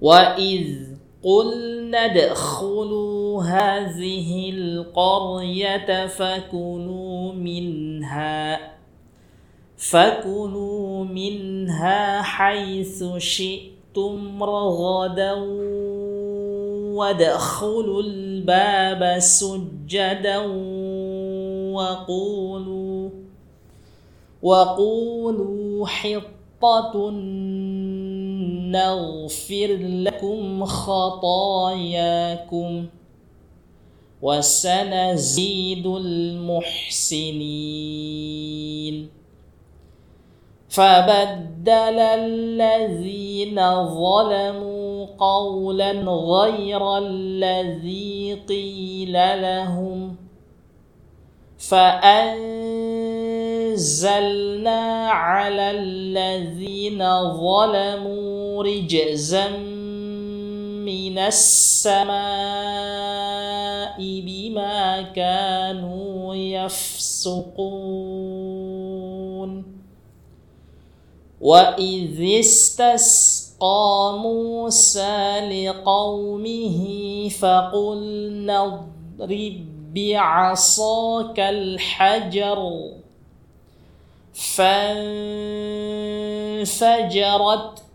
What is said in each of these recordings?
وإذ قلنا ادخلوا هذه القرية فكلوا منها فكلوا منها حيث شئتم رغدا وادخلوا الباب سجدا وقولوا وقولوا حطة نغفر لكم خطاياكم وسنزيد المحسنين. فبدل الذين ظلموا قولا غير الذي قيل لهم فأنزلنا على الذين ظلموا رجزا من السماء بما كانوا يفسقون. وإذ استسقى موسى لقومه فقلنا اضرب بعصاك الحجر فانفجرت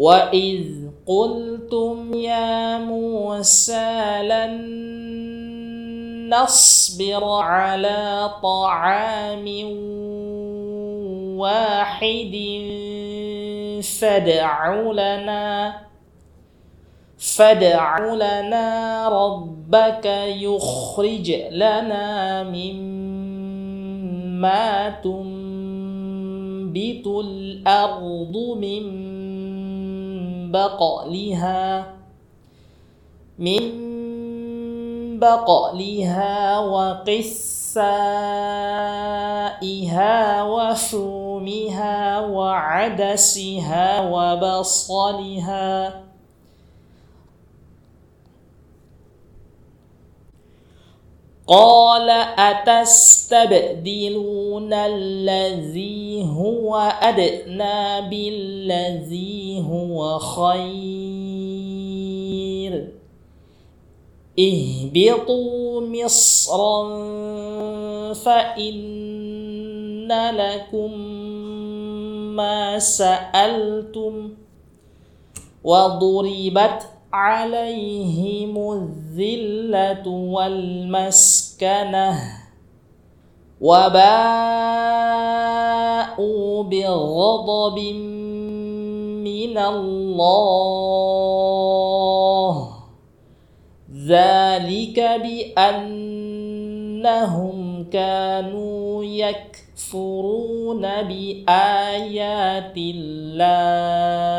وإذ قلتم يا موسى لن نصبر على طعام واحد فادع لنا فادع لنا ربك يخرج لنا مما تنبت الأرض من بقلها من بقلها وقثائها وفومها وعدسها وبصلها. قال أتستبدلون الذي هو أدنى بالذي هو خير؟ اهبطوا مصرا فإن لكم ما سألتم وضربت عليهم الذلة والمسكنة وباءوا بغضب من الله ذلك بأنهم كانوا يكفرون بآيات الله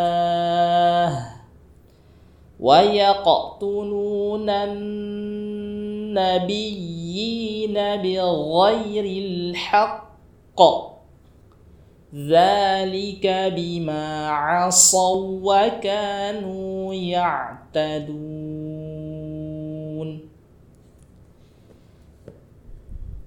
ويقتلون النبيين بغير الحق. ذلك بما عصوا وكانوا يعتدون.